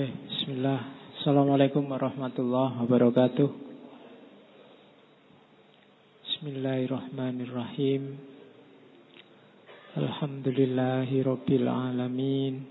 Oke, bismillah. Assalamualaikum warahmatullahi wabarakatuh. Bismillahirrahmanirrahim. Alhamdulillahi rabbil alamin.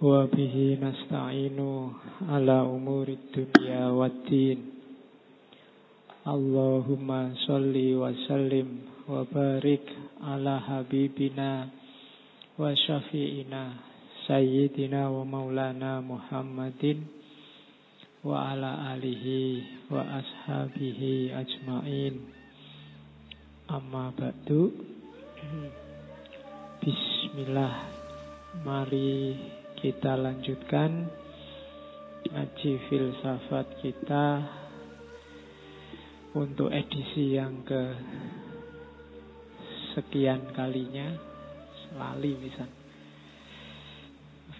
Wa bihi nasta'inu ala umuri dunya waddin. Allahumma salli wa sallim wa barik ala habibina wa syafi'ina Sayyidina wa maulana Muhammadin wa ala alihi wa ashabihi ajmain. Amma ba'du. Bismillah. Mari kita lanjutkan Ngaji filsafat kita Untuk edisi yang ke Sekian kalinya. Selali misalnya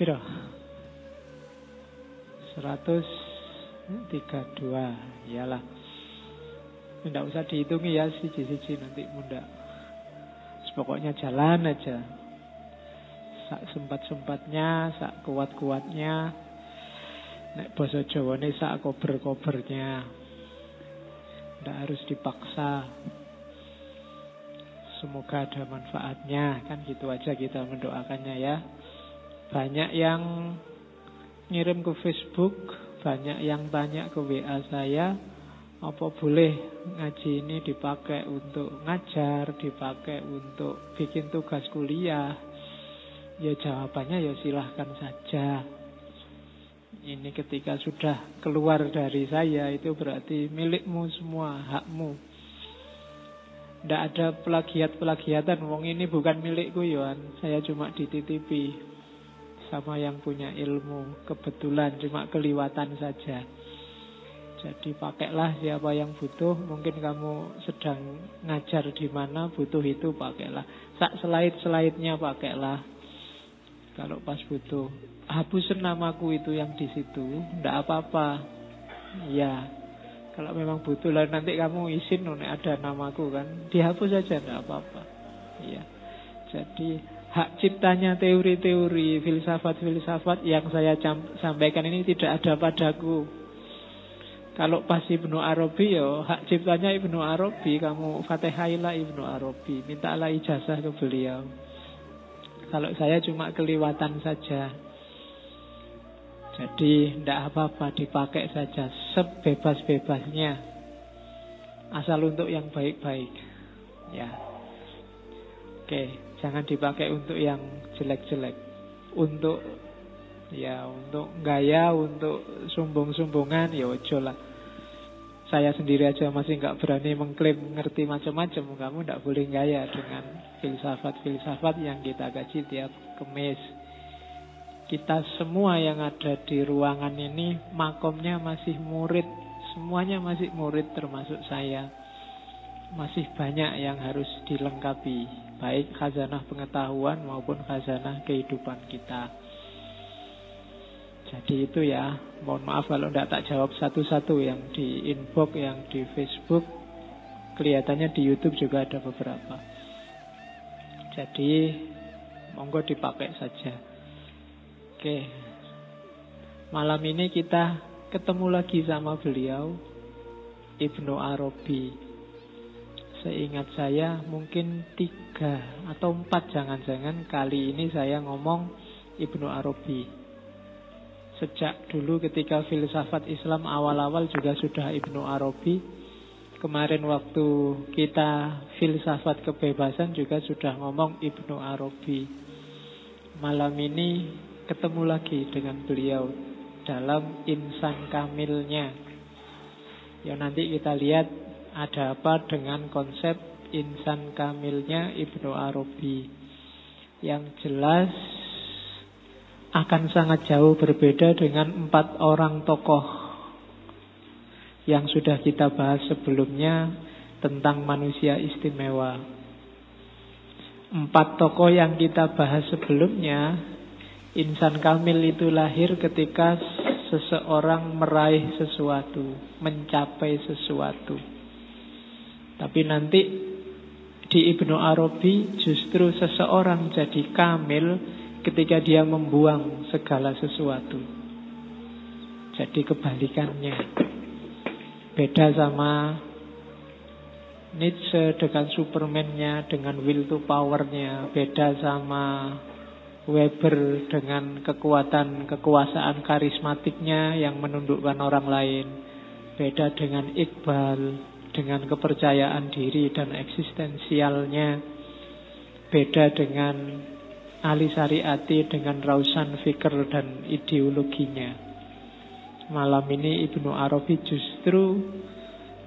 Piro? 132 Iyalah. Tidak usah dihitungi ya Siji-siji nanti muda Pokoknya jalan aja. Sak sempat-sempatnya Sak kuat-kuatnya. Nek boso Jawa ini sak kober-kobernya. Tidak harus dipaksa. Semoga ada manfaatnya. Kan gitu aja kita mendoakannya ya banyak yang ngirim ke Facebook, banyak yang tanya ke WA saya, apa boleh ngaji ini dipakai untuk ngajar, dipakai untuk bikin tugas kuliah? Ya jawabannya ya silahkan saja. Ini ketika sudah keluar dari saya itu berarti milikmu semua, hakmu. Tidak ada pelagiat-pelagiatan. Wong ini bukan milikku, Yohan. Saya cuma dititipi sama yang punya ilmu. Kebetulan cuma keliwatan saja. Jadi pakailah siapa yang butuh. Mungkin kamu sedang ngajar di mana butuh itu pakailah. Sak selait-selaitnya pakailah. Kalau pas butuh. Hapus namaku itu yang di situ. Tidak apa-apa. Ya. Kalau memang butuh lah nanti kamu izin ada namaku kan. Dihapus saja tidak apa-apa. Ya. Jadi hak ciptanya teori-teori filsafat-filsafat yang saya sampaikan ini tidak ada padaku. Kalau pas Ibnu Arabi ya hak ciptanya Ibnu Arabi, kamu fatihailah Ibnu Arabi, mintalah ijazah ke beliau. Kalau saya cuma keliwatan saja. Jadi tidak apa-apa dipakai saja sebebas-bebasnya. Asal untuk yang baik-baik. Ya. Oke. Jangan dipakai untuk yang jelek-jelek. Untuk ya untuk gaya, untuk sumbung-sumbungan ya ojo lah. Saya sendiri aja masih nggak berani mengklaim ngerti macam-macam. Kamu nggak boleh gaya dengan filsafat-filsafat yang kita kaji tiap kemis. Kita semua yang ada di ruangan ini makomnya masih murid. Semuanya masih murid termasuk saya masih banyak yang harus dilengkapi, baik khazanah pengetahuan maupun khazanah kehidupan kita. Jadi itu ya, mohon maaf kalau tidak tak jawab satu-satu yang di inbox, yang di Facebook, kelihatannya di YouTube juga ada beberapa. Jadi monggo dipakai saja. Oke, malam ini kita ketemu lagi sama beliau, Ibnu Arabi. Seingat saya mungkin tiga atau empat jangan-jangan kali ini saya ngomong Ibnu Arabi. Sejak dulu ketika filsafat Islam awal-awal juga sudah Ibnu Arabi. Kemarin waktu kita filsafat kebebasan juga sudah ngomong Ibnu Arabi. Malam ini ketemu lagi dengan beliau dalam insan kamilnya. Ya nanti kita lihat ada apa dengan konsep insan kamilnya Ibnu Arabi yang jelas akan sangat jauh berbeda dengan empat orang tokoh yang sudah kita bahas sebelumnya tentang manusia istimewa. Empat tokoh yang kita bahas sebelumnya, insan kamil itu lahir ketika seseorang meraih sesuatu, mencapai sesuatu. Tapi nanti di Ibnu Arabi justru seseorang jadi kamil ketika dia membuang segala sesuatu. Jadi kebalikannya. Beda sama Nietzsche dengan Superman-nya, dengan will to power-nya. Beda sama Weber dengan kekuatan kekuasaan karismatiknya yang menundukkan orang lain. Beda dengan Iqbal dengan kepercayaan diri dan eksistensialnya. Beda dengan Ali Sariati dengan Rausan Fikr dan ideologinya. Malam ini Ibnu Arabi justru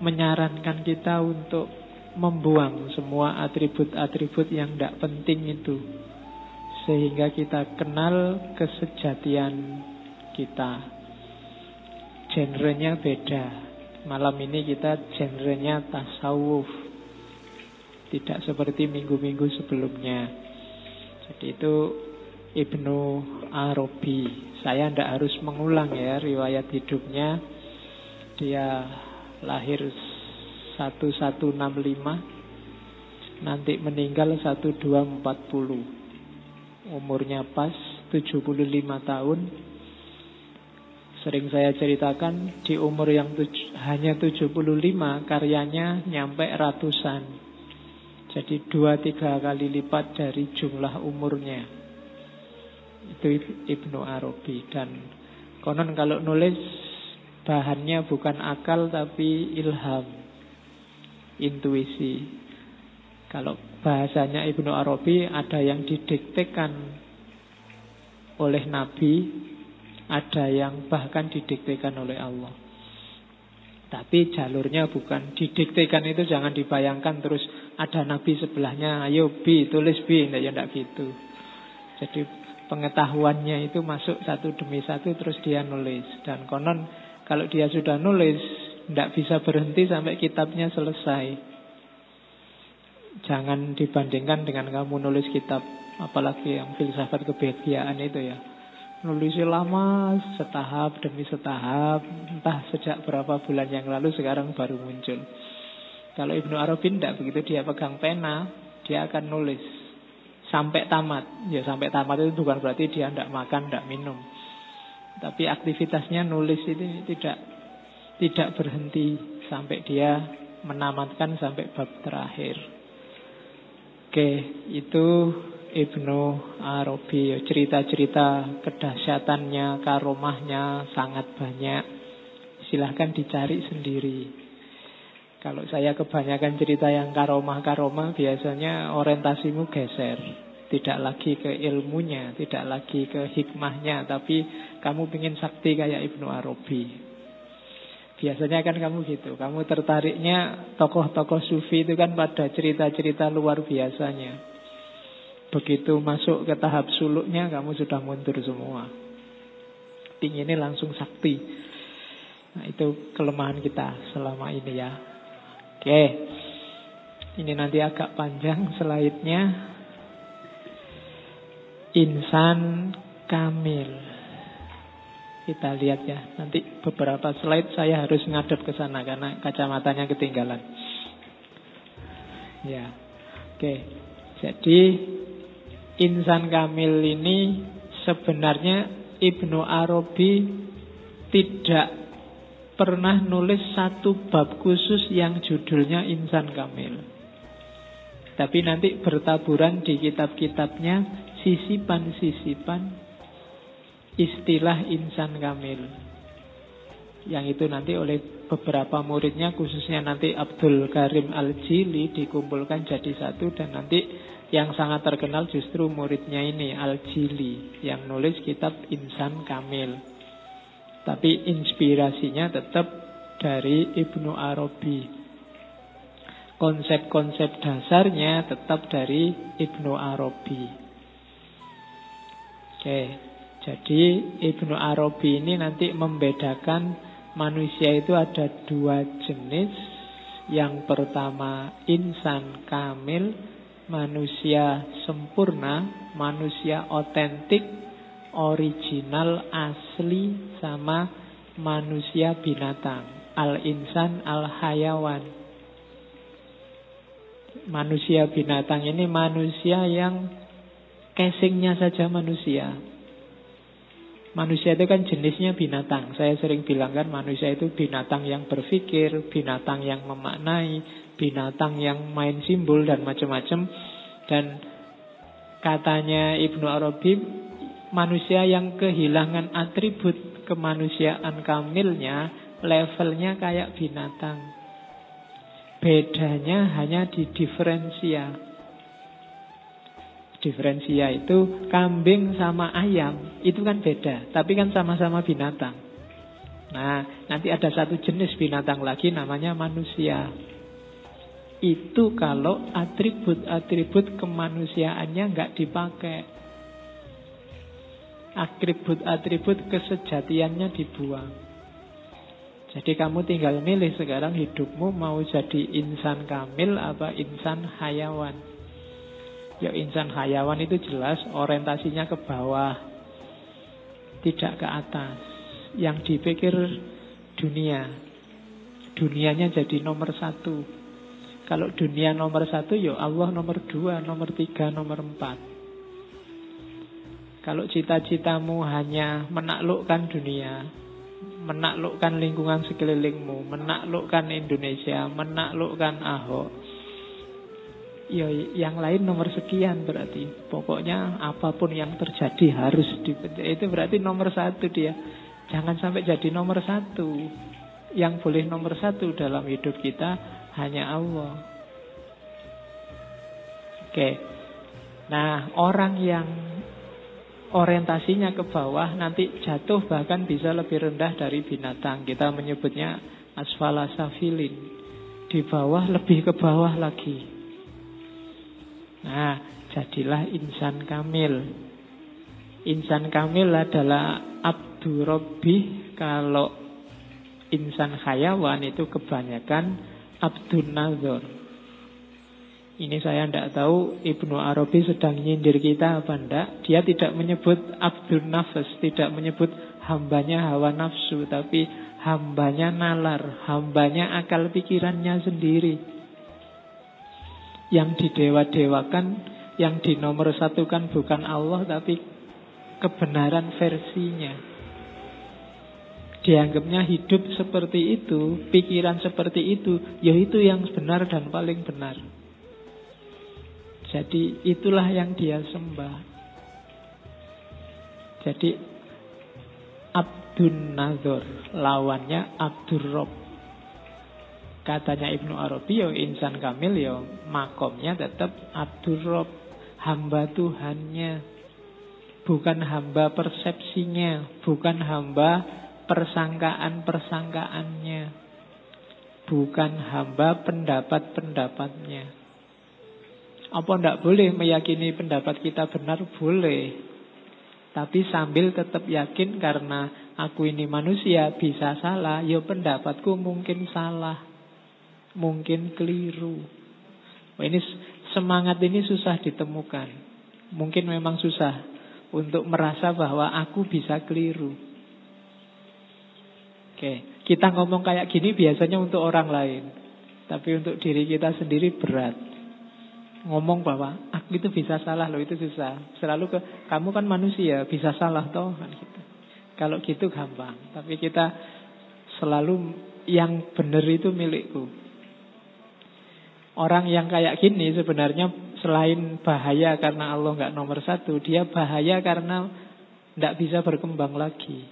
menyarankan kita untuk membuang semua atribut-atribut yang tidak penting itu sehingga kita kenal kesejatian kita. Genrenya beda. Malam ini kita genrenya tasawuf. Tidak seperti minggu-minggu sebelumnya. Jadi itu Ibnu Arabi. Saya tidak harus mengulang ya riwayat hidupnya. Dia lahir 1165 nanti meninggal 1240 umurnya pas 75 tahun. Sering saya ceritakan di umur yang tuj- hanya 75 karyanya nyampe ratusan. Jadi dua tiga kali lipat dari jumlah umurnya. Itu Ibnu Arabi dan konon kalau nulis bahannya bukan akal tapi ilham, intuisi. Kalau bahasanya Ibnu Arabi ada yang didiktekan oleh Nabi, ada yang bahkan didiktekan oleh Allah. Tapi jalurnya bukan didiktekan itu jangan dibayangkan terus ada Nabi sebelahnya, ayo bi tulis bi, ya enggak gitu. Jadi pengetahuannya itu masuk satu demi satu terus dia nulis dan konon kalau dia sudah nulis tidak bisa berhenti sampai kitabnya selesai. Jangan dibandingkan dengan kamu nulis kitab Apalagi yang filsafat kebahagiaan itu ya Nulisnya lama setahap demi setahap. Entah sejak berapa bulan yang lalu sekarang baru muncul. Kalau Ibnu Arabi tidak begitu Dia pegang pena Dia akan nulis. Sampai tamat. Ya sampai tamat itu bukan berarti dia tidak makan, tidak minum. Tapi aktivitasnya nulis itu tidak Tidak berhenti Sampai dia menamatkan sampai bab terakhir. Oke, itu Ibnu Arabi cerita-cerita kedahsyatannya, karomahnya sangat banyak. Silahkan dicari sendiri. Kalau saya kebanyakan cerita yang karomah-karomah biasanya orientasimu geser. Tidak lagi ke ilmunya, tidak lagi ke hikmahnya, tapi kamu ingin sakti kayak Ibnu Arabi. Biasanya kan kamu gitu, kamu tertariknya tokoh-tokoh sufi itu kan pada cerita-cerita luar biasanya. Begitu masuk ke tahap suluknya, kamu sudah mundur semua. Pinginnya langsung sakti. Nah itu kelemahan kita selama ini ya. Oke, ini nanti agak panjang slide-nya. Insan Kamil. Kita lihat ya, nanti beberapa slide saya harus ngadep ke sana karena kacamatanya ketinggalan. Ya, oke. Jadi insan kamil ini sebenarnya Ibnu Arabi tidak pernah nulis satu bab khusus yang judulnya insan kamil. Tapi nanti bertaburan di kitab-kitabnya sisipan-sisipan istilah insan kamil. Yang itu nanti oleh beberapa muridnya khususnya nanti Abdul Karim Al-Jili dikumpulkan jadi satu dan nanti yang sangat terkenal justru muridnya ini Al-Jili yang nulis kitab Insan Kamil. Tapi inspirasinya tetap dari Ibnu Arabi. Konsep-konsep dasarnya tetap dari Ibnu Arabi. Oke, jadi Ibnu Arabi ini nanti membedakan manusia itu ada dua jenis. Yang pertama insan kamil, manusia sempurna, manusia otentik, original, asli, sama manusia binatang. Al-insan, al-hayawan. Manusia binatang ini manusia yang casingnya saja manusia. Manusia itu kan jenisnya binatang. Saya sering bilang kan manusia itu binatang yang berpikir, binatang yang memaknai, binatang yang main simbol dan macam-macam. Dan katanya Ibnu Arabi, manusia yang kehilangan atribut kemanusiaan kamilnya, levelnya kayak binatang. Bedanya hanya di diferensia. Diferensia itu kambing sama ayam, itu kan beda, tapi kan sama-sama binatang. Nah, nanti ada satu jenis binatang lagi namanya manusia. Itu kalau atribut-atribut kemanusiaannya nggak dipakai. Atribut-atribut kesejatiannya dibuang. Jadi kamu tinggal milih sekarang hidupmu mau jadi insan kamil apa insan hayawan. Ya insan hayawan itu jelas orientasinya ke bawah, tidak ke atas. Yang dipikir dunia, dunianya jadi nomor satu. Kalau dunia nomor satu, ya Allah nomor dua, nomor tiga, nomor empat. Kalau cita-citamu hanya menaklukkan dunia, menaklukkan lingkungan sekelilingmu, menaklukkan Indonesia, menaklukkan Ahok, ya yang lain nomor sekian berarti. Pokoknya apa pun yang terjadi harus dipencet. Itu berarti nomor satu dia. Jangan sampai jadi nomor satu. Yang boleh nomor satu dalam hidup kita hanya Allah. Oke. Nah, orang yang orientasinya ke bawah nanti jatuh bahkan bisa lebih rendah dari binatang. Kita menyebutnya asfala safilin. Di bawah lebih ke bawah lagi. Nah, jadilah insan kamil. Insan kamil adalah abdu robbi kalau insan hayawan itu kebanyakan abdun nazar. Ini saya tidak tahu Ibnu Arabi sedang nyindir kita apa enggak. Dia tidak menyebut abdun nafas, tidak menyebut hambanya hawa nafsu, tapi hambanya nalar, hambanya akal pikirannya sendiri yang didewa-dewakan, yang dinomor satukan bukan Allah tapi kebenaran versinya. Dianggapnya hidup seperti itu, pikiran seperti itu, ya itu yang benar dan paling benar. Jadi itulah yang dia sembah. Jadi Abdun Nazor lawannya Abdur Rob Katanya Ibnu Arabi ya insan kamil ya makomnya tetap Abdurrob hamba Tuhannya bukan hamba persepsinya bukan hamba persangkaan-persangkaannya bukan hamba pendapat-pendapatnya. Apa ndak boleh meyakini pendapat kita benar? Boleh. Tapi sambil tetap yakin karena aku ini manusia bisa salah ya pendapatku mungkin salah mungkin keliru. Ini semangat ini susah ditemukan. Mungkin memang susah untuk merasa bahwa aku bisa keliru. Oke, kita ngomong kayak gini biasanya untuk orang lain. Tapi untuk diri kita sendiri berat. Ngomong bahwa aku itu bisa salah loh, itu susah. Selalu ke kamu kan manusia, bisa salah toh kan gitu. Kalau gitu gampang. Tapi kita selalu yang benar itu milikku. Orang yang kayak gini sebenarnya selain bahaya karena Allah nggak nomor satu, dia bahaya karena nggak bisa berkembang lagi.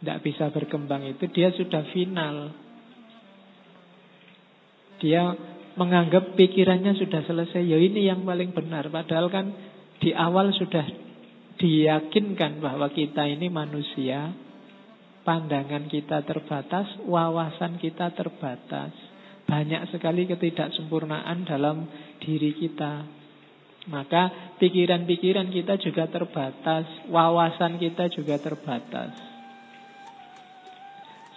Nggak bisa berkembang itu dia sudah final. Dia menganggap pikirannya sudah selesai. Ya ini yang paling benar. Padahal kan di awal sudah diyakinkan bahwa kita ini manusia. Pandangan kita terbatas, wawasan kita terbatas. Banyak sekali ketidaksempurnaan dalam diri kita. Maka pikiran-pikiran kita juga terbatas, wawasan kita juga terbatas.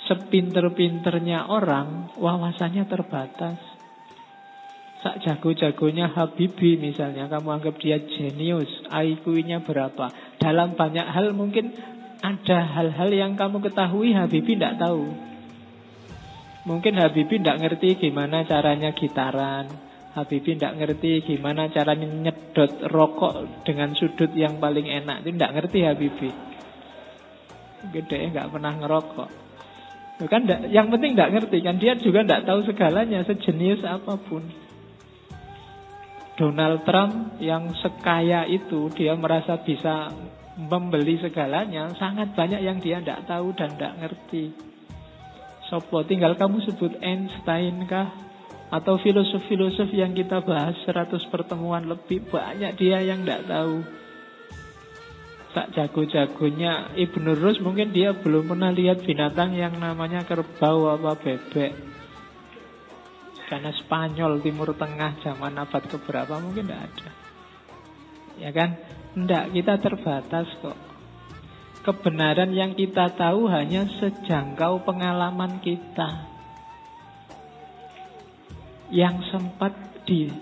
Sepinter-pinternya orang, wawasannya terbatas. Sak jago-jagonya Habibi misalnya, kamu anggap dia jenius, IQ-nya berapa. Dalam banyak hal mungkin ada hal-hal yang kamu ketahui Habibi tidak tahu. Mungkin Habibie tidak ngerti gimana caranya gitaran. Habibie tidak ngerti gimana caranya nyedot rokok dengan sudut yang paling enak. Itu tidak ngerti Habibie. Gede nggak pernah ngerokok. Kan yang penting tidak ngerti kan dia juga tidak tahu segalanya sejenius apa pun. Donald Trump yang sekaya itu dia merasa bisa membeli segalanya sangat banyak yang dia tidak tahu dan tidak ngerti. Sopo tinggal kamu sebut Einstein kah atau filosof-filosof yang kita bahas 100 pertemuan lebih banyak dia yang tidak tahu. Tak jago-jagonya Ibnu Rus mungkin dia belum pernah lihat binatang yang namanya kerbau apa bebek. Karena Spanyol Timur Tengah zaman abad keberapa mungkin tidak ada. Ya kan? Tidak, kita terbatas kok. Kebenaran yang kita tahu hanya sejangkau pengalaman kita yang sempat di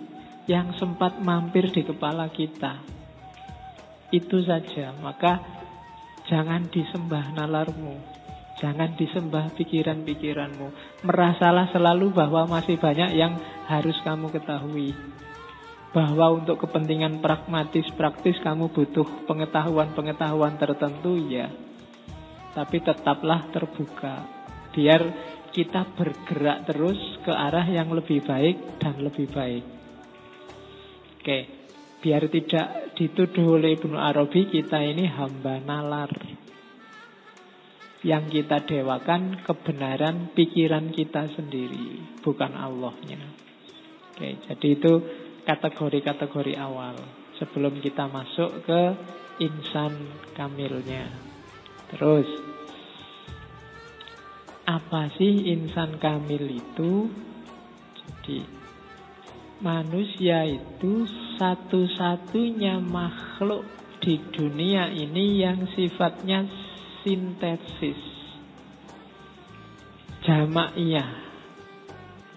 yang sempat mampir di kepala kita. Itu saja. Maka jangan disembah nalarmu. Jangan disembah pikiran-pikiranmu. Merasalah selalu bahwa masih banyak yang harus kamu ketahui. Bahwa untuk kepentingan pragmatis praktis kamu butuh pengetahuan-pengetahuan tertentu ya. Tapi tetaplah terbuka. Biar kita bergerak terus ke arah yang lebih baik dan lebih baik. Oke, biar tidak dituduh oleh Ibnu Arabi kita ini hamba nalar. Yang kita dewakan kebenaran pikiran kita sendiri, bukan Allahnya. Oke, jadi itu kategori-kategori awal sebelum kita masuk ke insan kamilnya. Terus apa sih insan kamil itu? Jadi manusia itu satu-satunya makhluk di dunia ini yang sifatnya sintesis. Jamaiyah.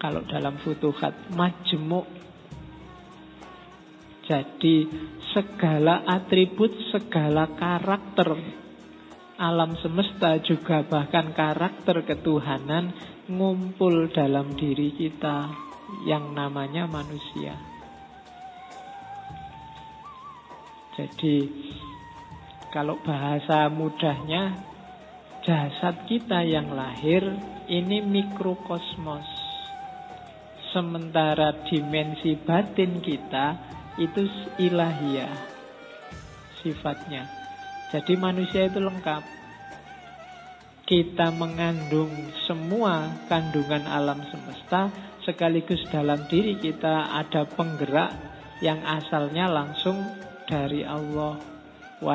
Kalau dalam futuhat majmuk. Jadi segala atribut, segala karakter alam semesta juga bahkan karakter ketuhanan ngumpul dalam diri kita yang namanya manusia. Jadi kalau bahasa mudahnya jasad kita yang lahir ini mikrokosmos. Sementara dimensi batin kita itu ilahiyah sifatnya. Jadi manusia itu lengkap. Kita mengandung semua kandungan alam semesta sekaligus dalam diri kita ada penggerak yang asalnya langsung dari Allah. Wa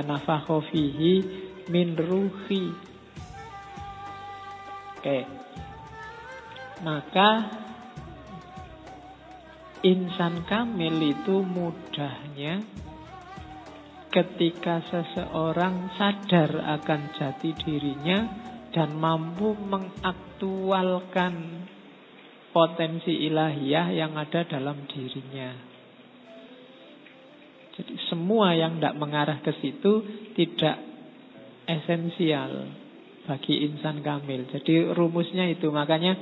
fihi min ruhi. Oke. Maka insan kamil itu mudahnya ketika seseorang sadar akan jati dirinya dan mampu mengaktualkan potensi ilahiyah yang ada dalam dirinya. Jadi semua yang tidak mengarah ke situ tidak esensial bagi insan kamil. Jadi rumusnya itu makanya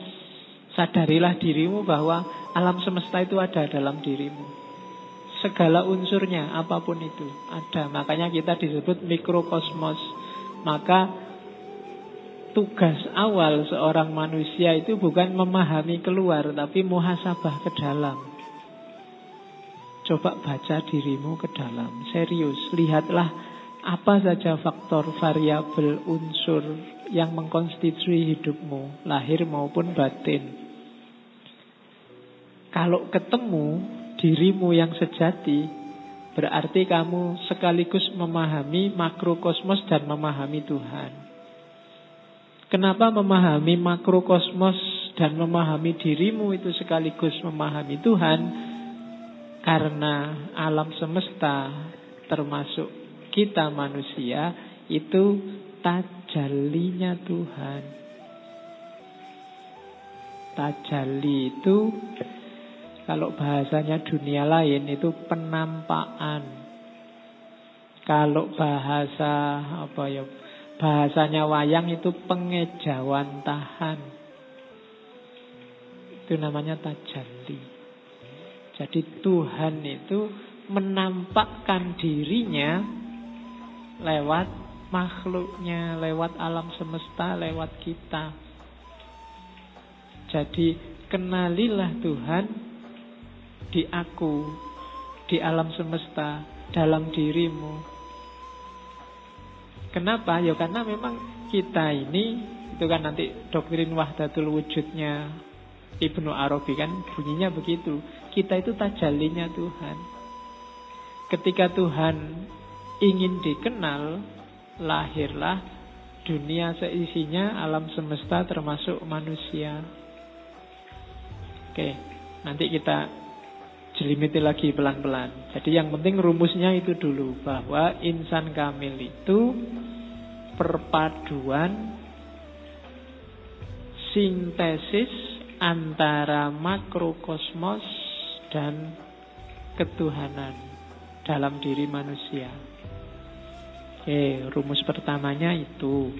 sadarilah dirimu bahwa alam semesta itu ada dalam dirimu segala unsurnya apa pun itu ada. Makanya kita disebut mikrokosmos. Maka tugas awal seorang manusia itu bukan memahami keluar tapi muhasabah ke dalam. Coba baca dirimu ke dalam, serius, lihatlah apa saja faktor variabel unsur yang mengkonstitusi hidupmu, lahir maupun batin. Kalau ketemu dirimu yang sejati, berarti kamu sekaligus memahami makrokosmos dan memahami Tuhan. Kenapa memahami makrokosmos dan memahami dirimu itu sekaligus memahami Tuhan? Karena alam semesta termasuk kita manusia itu tajalinya Tuhan. Tajali itu kalau bahasanya dunia lain itu penampakan. Kalau bahasa apa ya? Bahasanya wayang itu pengejauhan tahan. Itu namanya tajalli. Jadi Tuhan itu menampakkan dirinya lewat makhluknya, lewat alam semesta, lewat kita. Jadi kenalilah Tuhan di aku, di alam semesta, dalam dirimu. Kenapa? Ya karena memang kita ini itu kan nanti doktrin wahdatul wujudnya Ibnu Arabi kan bunyinya begitu. Kita itu tajalinya Tuhan. Ketika Tuhan ingin dikenal, lahirlah dunia seisinya alam semesta termasuk manusia. Oke, nanti kita jelimiti lagi pelan-pelan. Jadi yang penting rumusnya itu dulu bahwa insan kamil itu perpaduan sintesis antara makrokosmos dan ketuhanan dalam diri manusia. Oke, rumus pertamanya itu.